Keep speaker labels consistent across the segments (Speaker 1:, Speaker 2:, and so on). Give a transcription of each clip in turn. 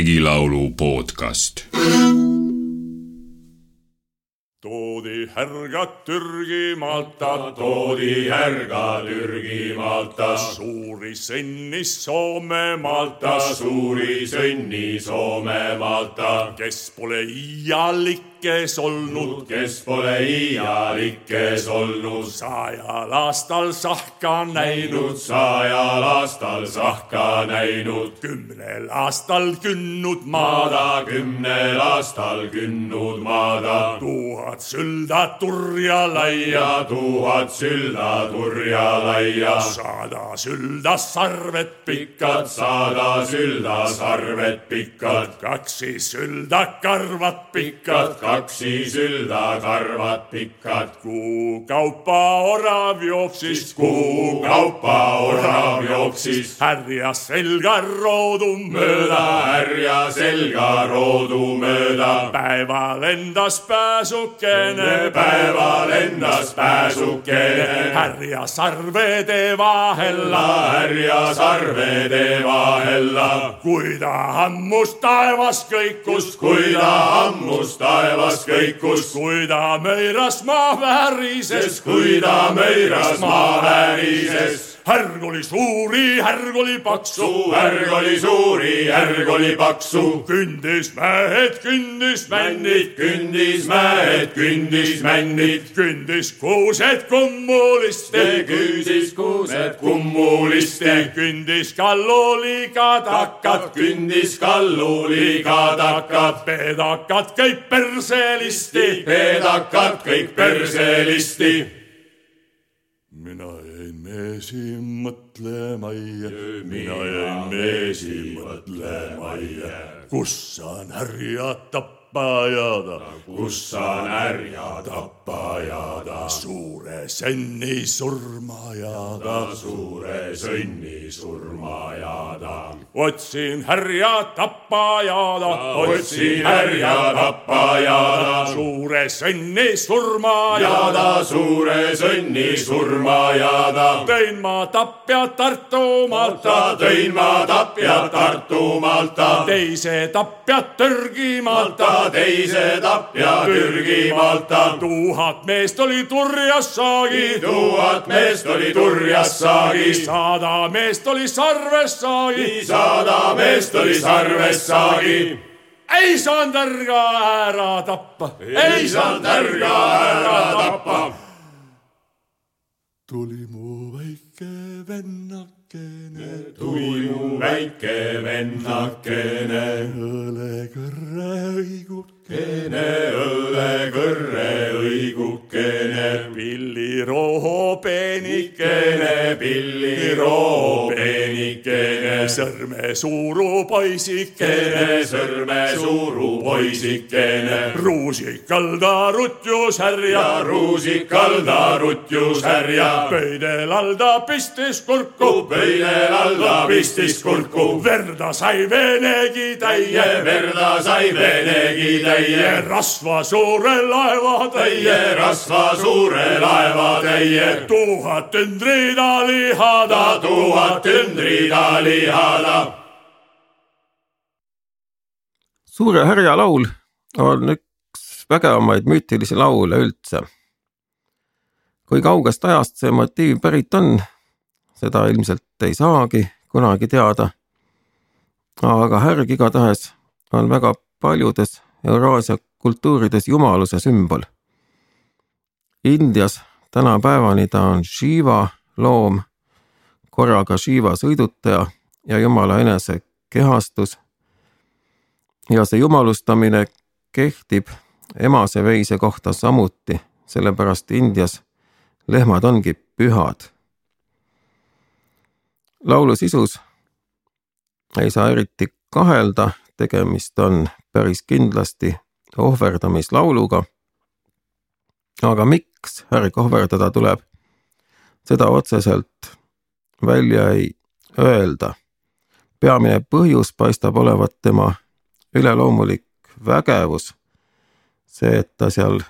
Speaker 1: regilaulu podcast.
Speaker 2: toodi härgad Türgimaalt,
Speaker 3: toodi härga Türgimaalt,
Speaker 2: suuri sõnni Soomemaalt,
Speaker 3: suuri sõnni Soomemaalt,
Speaker 2: kes pole iialikes olnud,
Speaker 3: kes pole iialikes olnud,
Speaker 2: sajal aastal sahka näinud,
Speaker 3: sajal aastal sahka näinud,
Speaker 2: kümnel aastal künnud maada,
Speaker 3: kümnel aastal künnud maada,
Speaker 2: tuhat sülda turja laia,
Speaker 3: tuhat sülda turja laia,
Speaker 2: sada sülda sarved
Speaker 3: pikkad. Sada sülda sarved pikad,
Speaker 2: kaksi sülda karvad
Speaker 3: pikad kaksi sülda karvad pikad,
Speaker 2: kuu kaupa orav jooksis,
Speaker 3: kuu kaupa orav jooksis
Speaker 2: härja selga roodu
Speaker 3: mööda härja selga roodu mööda.
Speaker 2: päeval endas pääsukene,
Speaker 3: päeval endas pääsukene,
Speaker 2: härja sarvede vahella,
Speaker 3: härja sarvede vahella,
Speaker 2: kui ta ammus taevas kõikus,
Speaker 3: kui ta ammus taevas kõikus,
Speaker 2: kui ta möiras maa väärises,
Speaker 3: kui ta möiras maa väärises.
Speaker 2: Härg oli suuri, härg oli paksu,
Speaker 3: su härg oli suuri, härg oli paksu,
Speaker 2: kündis mäed, kündis männid,
Speaker 3: kündis mäed, kündis männid,
Speaker 2: kündis kuused kummuliste,
Speaker 3: küüsis kuused kummuliste,
Speaker 2: kündis kalluliga takad,
Speaker 3: kündis kalluliga takad,
Speaker 2: pedakad käib perselisti.
Speaker 3: peedakad kõik perselisti.
Speaker 2: Mina jäin meesi mõtlema ja mina jäin meesi mõtlema ja kus saan härja tappa jääda,
Speaker 3: kus saan härja tappa jääda,
Speaker 2: suure senni surma jääda.
Speaker 3: suure sõnni surma jääda.
Speaker 2: otsin härja tappa jääda,
Speaker 3: otsin härja tappa jääda,
Speaker 2: suure senni surma jääda.
Speaker 3: jääda suure sõnni surma jääda.
Speaker 2: tõin ma tapja Tartumaalt,
Speaker 3: ta tõin ma tapja Tartumaalt,
Speaker 2: teise tapja Türgimaalt.
Speaker 3: Ta teise tapja Türgimaalt.
Speaker 2: tuhat meest oli turjas saagi,
Speaker 3: tuhat meest oli turjas saagis,
Speaker 2: sada meest oli sarves saagi.
Speaker 3: sada meest oli sarves saagi.
Speaker 2: ei saanud härga ära tappa,
Speaker 3: ei saanud härga ära tappa.
Speaker 2: Tuli mu väike vennakene,
Speaker 3: tuli mu väike vennakene,
Speaker 2: õlekõrre õigukene,
Speaker 3: õllekõrre õigukene,
Speaker 2: pilliroo peenikene,
Speaker 3: peenikene,
Speaker 2: sõrmesuuru poisikene,
Speaker 3: kene sõrmesuuru poisikene,
Speaker 2: ruusikal ta rutjus härja,
Speaker 3: ja ruusikal ta rutjus härja,
Speaker 2: pöidel all ta pistis kurku,
Speaker 3: pöidel all ta pistis kurku,
Speaker 2: verda sai venegi täie,
Speaker 3: verda sai venegi täie,
Speaker 2: rasva suure laeva
Speaker 3: täie, rasva suure laeva täie,
Speaker 2: tuhat tündrida lihada,
Speaker 3: tuhat tündrida lihada.
Speaker 4: suure härja laul on üks vägevamaid müütilisi laule üldse. kui kaugest ajast see motiiv pärit on, seda ilmselt ei saagi kunagi teada. aga härg igatahes on väga paljudes Euraasia kultuurides jumaluse sümbol. Indias tänapäevani ta on Shiva loom, korraga Shiva sõidutaja ja jumala enese kehastus ja see jumalustamine kehtib emase veise kohta samuti, sellepärast Indias lehmad ongi pühad. laulu sisus ei saa eriti kahelda, tegemist on päris kindlasti ohverdamislauluga. aga miks härg ohverdada tuleb, seda otseselt välja ei öelda. Peamine põhjus paistab olevat tema üleloomulik vägevus. see, et ta seal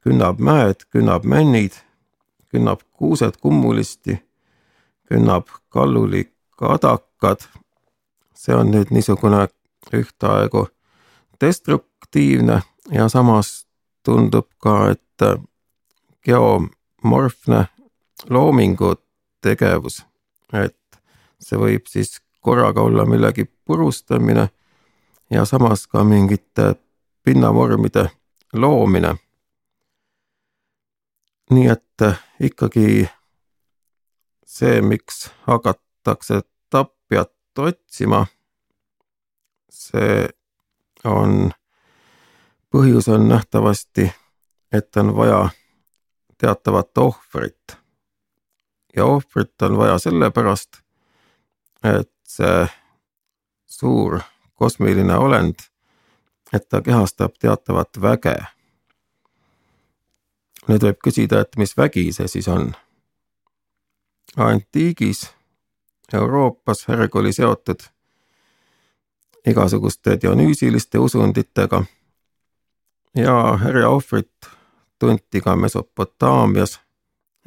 Speaker 4: künnab mäed, künnab männid, künnab kuused kummulisti, künnab kalluli kadakad. see on nüüd niisugune ühtaegu destruktiivne ja samas tundub ka, et geomorfne loomingu tegevus, et see võib siis korraga olla millegi purustamine ja samas ka mingite pinnavormide loomine. nii et ikkagi see, miks hakatakse tapjat otsima, see on, põhjus on nähtavasti, et on vaja teatavat ohvrit. ja ohvrit on vaja sellepärast, et see suur kosmiline olend, et ta kehastab teatavat väge. nüüd võib küsida, et mis vägi see siis on? antiigis Euroopas härg oli seotud igasuguste dionüüsiliste usunditega ja härja ohvrit tunti ka Mesopotaamias,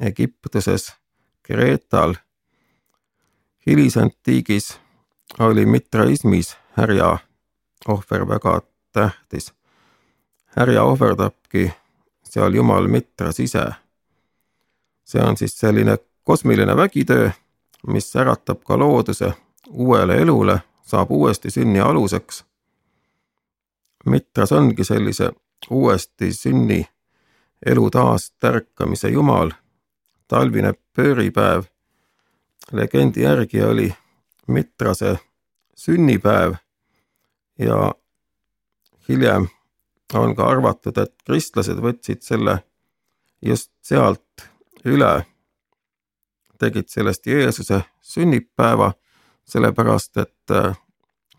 Speaker 4: Egiptuses, Kreetal. Hilisantiigis oli mitraismis härja ohver väga tähtis. härja ohverdabki seal jumal mitras ise. see on siis selline kosmiline vägitöö, mis äratab ka looduse uuele elule, saab uuesti sünni aluseks. mitras ongi sellise uuesti sünni elu taastärkamise jumal. talvine pööripäev legendi järgi oli Mitrase sünnipäev ja hiljem on ka arvatud, et kristlased võtsid selle just sealt üle, tegid sellest Jeesuse sünnipäeva, sellepärast et äh,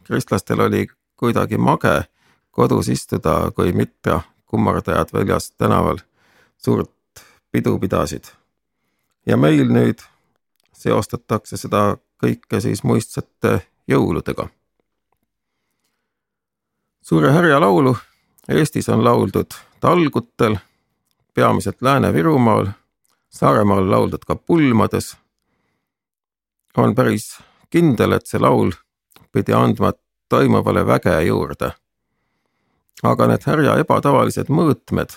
Speaker 4: kristlastel oli kuidagi mage kodus istuda, kui Mitra kummardajad väljas tänaval suurt pidu pidasid. ja meil nüüd seostatakse seda kõike siis muistsate jõuludega. suure härja laulu Eestis on lauldud talgutel, peamiselt Lääne-Virumaal, Saaremaal lauldud ka pulmades. on päris kindel, et see laul pidi andma toimuvale väge juurde. aga need härja ebatavalised mõõtmed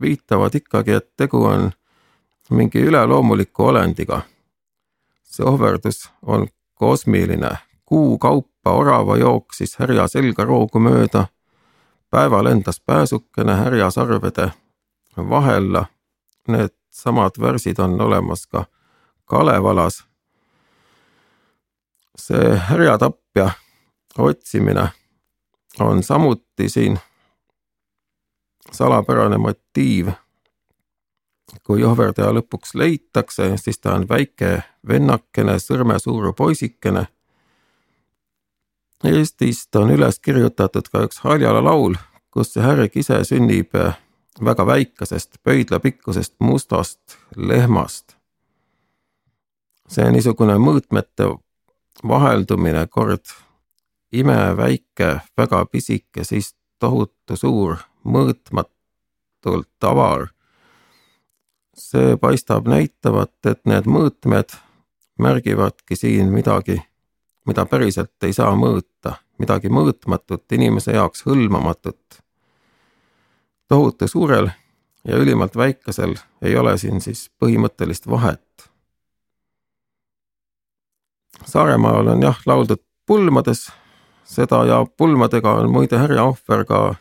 Speaker 4: viitavad ikkagi, et tegu on mingi üleloomuliku olendiga. See ohverdus on kosmiline, kuu kaupa orava jooksis härja selgaroogu mööda, päeval lendas pääsukene härja sarvede vahella. Need samad värsid on olemas ka Kalevalas. see härjatapja otsimine on samuti siin salapärane motiiv. Kui ohverdaja lõpuks leitakse, siis ta on väike vennakene, sõrmesuur poisikene. Eestist on üles kirjutatud ka üks Haljala laul, kus see härg ise sünnib väga väikesest pöidlapikkusest mustast lehmast. see niisugune mõõtmete vaheldumine, kord imeväike, väga pisike, siis tohutu suur mõõtmatult avar. See paistab näitavat, et need mõõtmed märgivadki siin midagi, mida päriselt ei saa mõõta, midagi mõõtmatut, inimese jaoks hõlmamatut. tohutu suurel ja ülimalt väikesel ei ole siin siis põhimõttelist vahet. Saaremaal on jah lauldud pulmades, seda ja pulmadega on muide härja ohver ka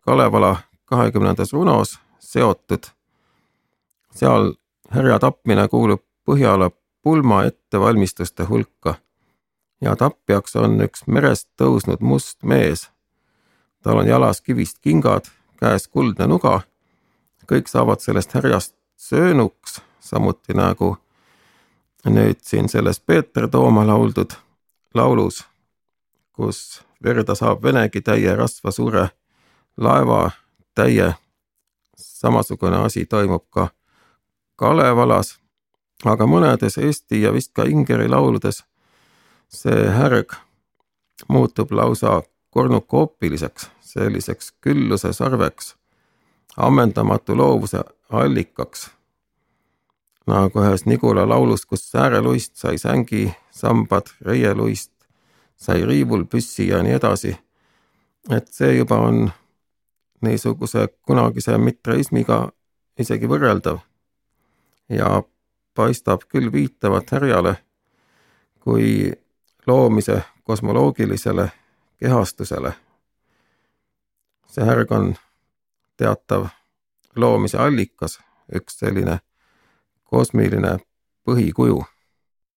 Speaker 4: Kalevala kahekümnendas runos seotud. Seal härja tapmine kuulub Põhjala pulma ettevalmistuste hulka ja tapjaks on üks merest tõusnud must mees. tal on jalas kivist kingad, käes kuldne nuga. kõik saavad sellest härjast söönuks, samuti nagu nüüd siin selles Peeter Tooma lauldud laulus, kus verda saab venegi täie rasva suure laevatäie. samasugune asi toimub ka Kalevalas, aga mõnedes Eesti ja vist ka Ingeri lauludes see härg muutub lausa kornukoopiliseks, selliseks külluse sarveks, ammendamatu loovuse allikaks. nagu ühes Nigula laulus, kus sääreluist sai sängi, sambad, reieluist sai riivul püssi ja nii edasi. et see juba on niisuguse kunagise mitreismiga isegi võrreldav ja paistab küll viitavat härjale kui loomise kosmoloogilisele kehastusele. see härg on teatav loomise allikas, üks selline kosmiline põhikuju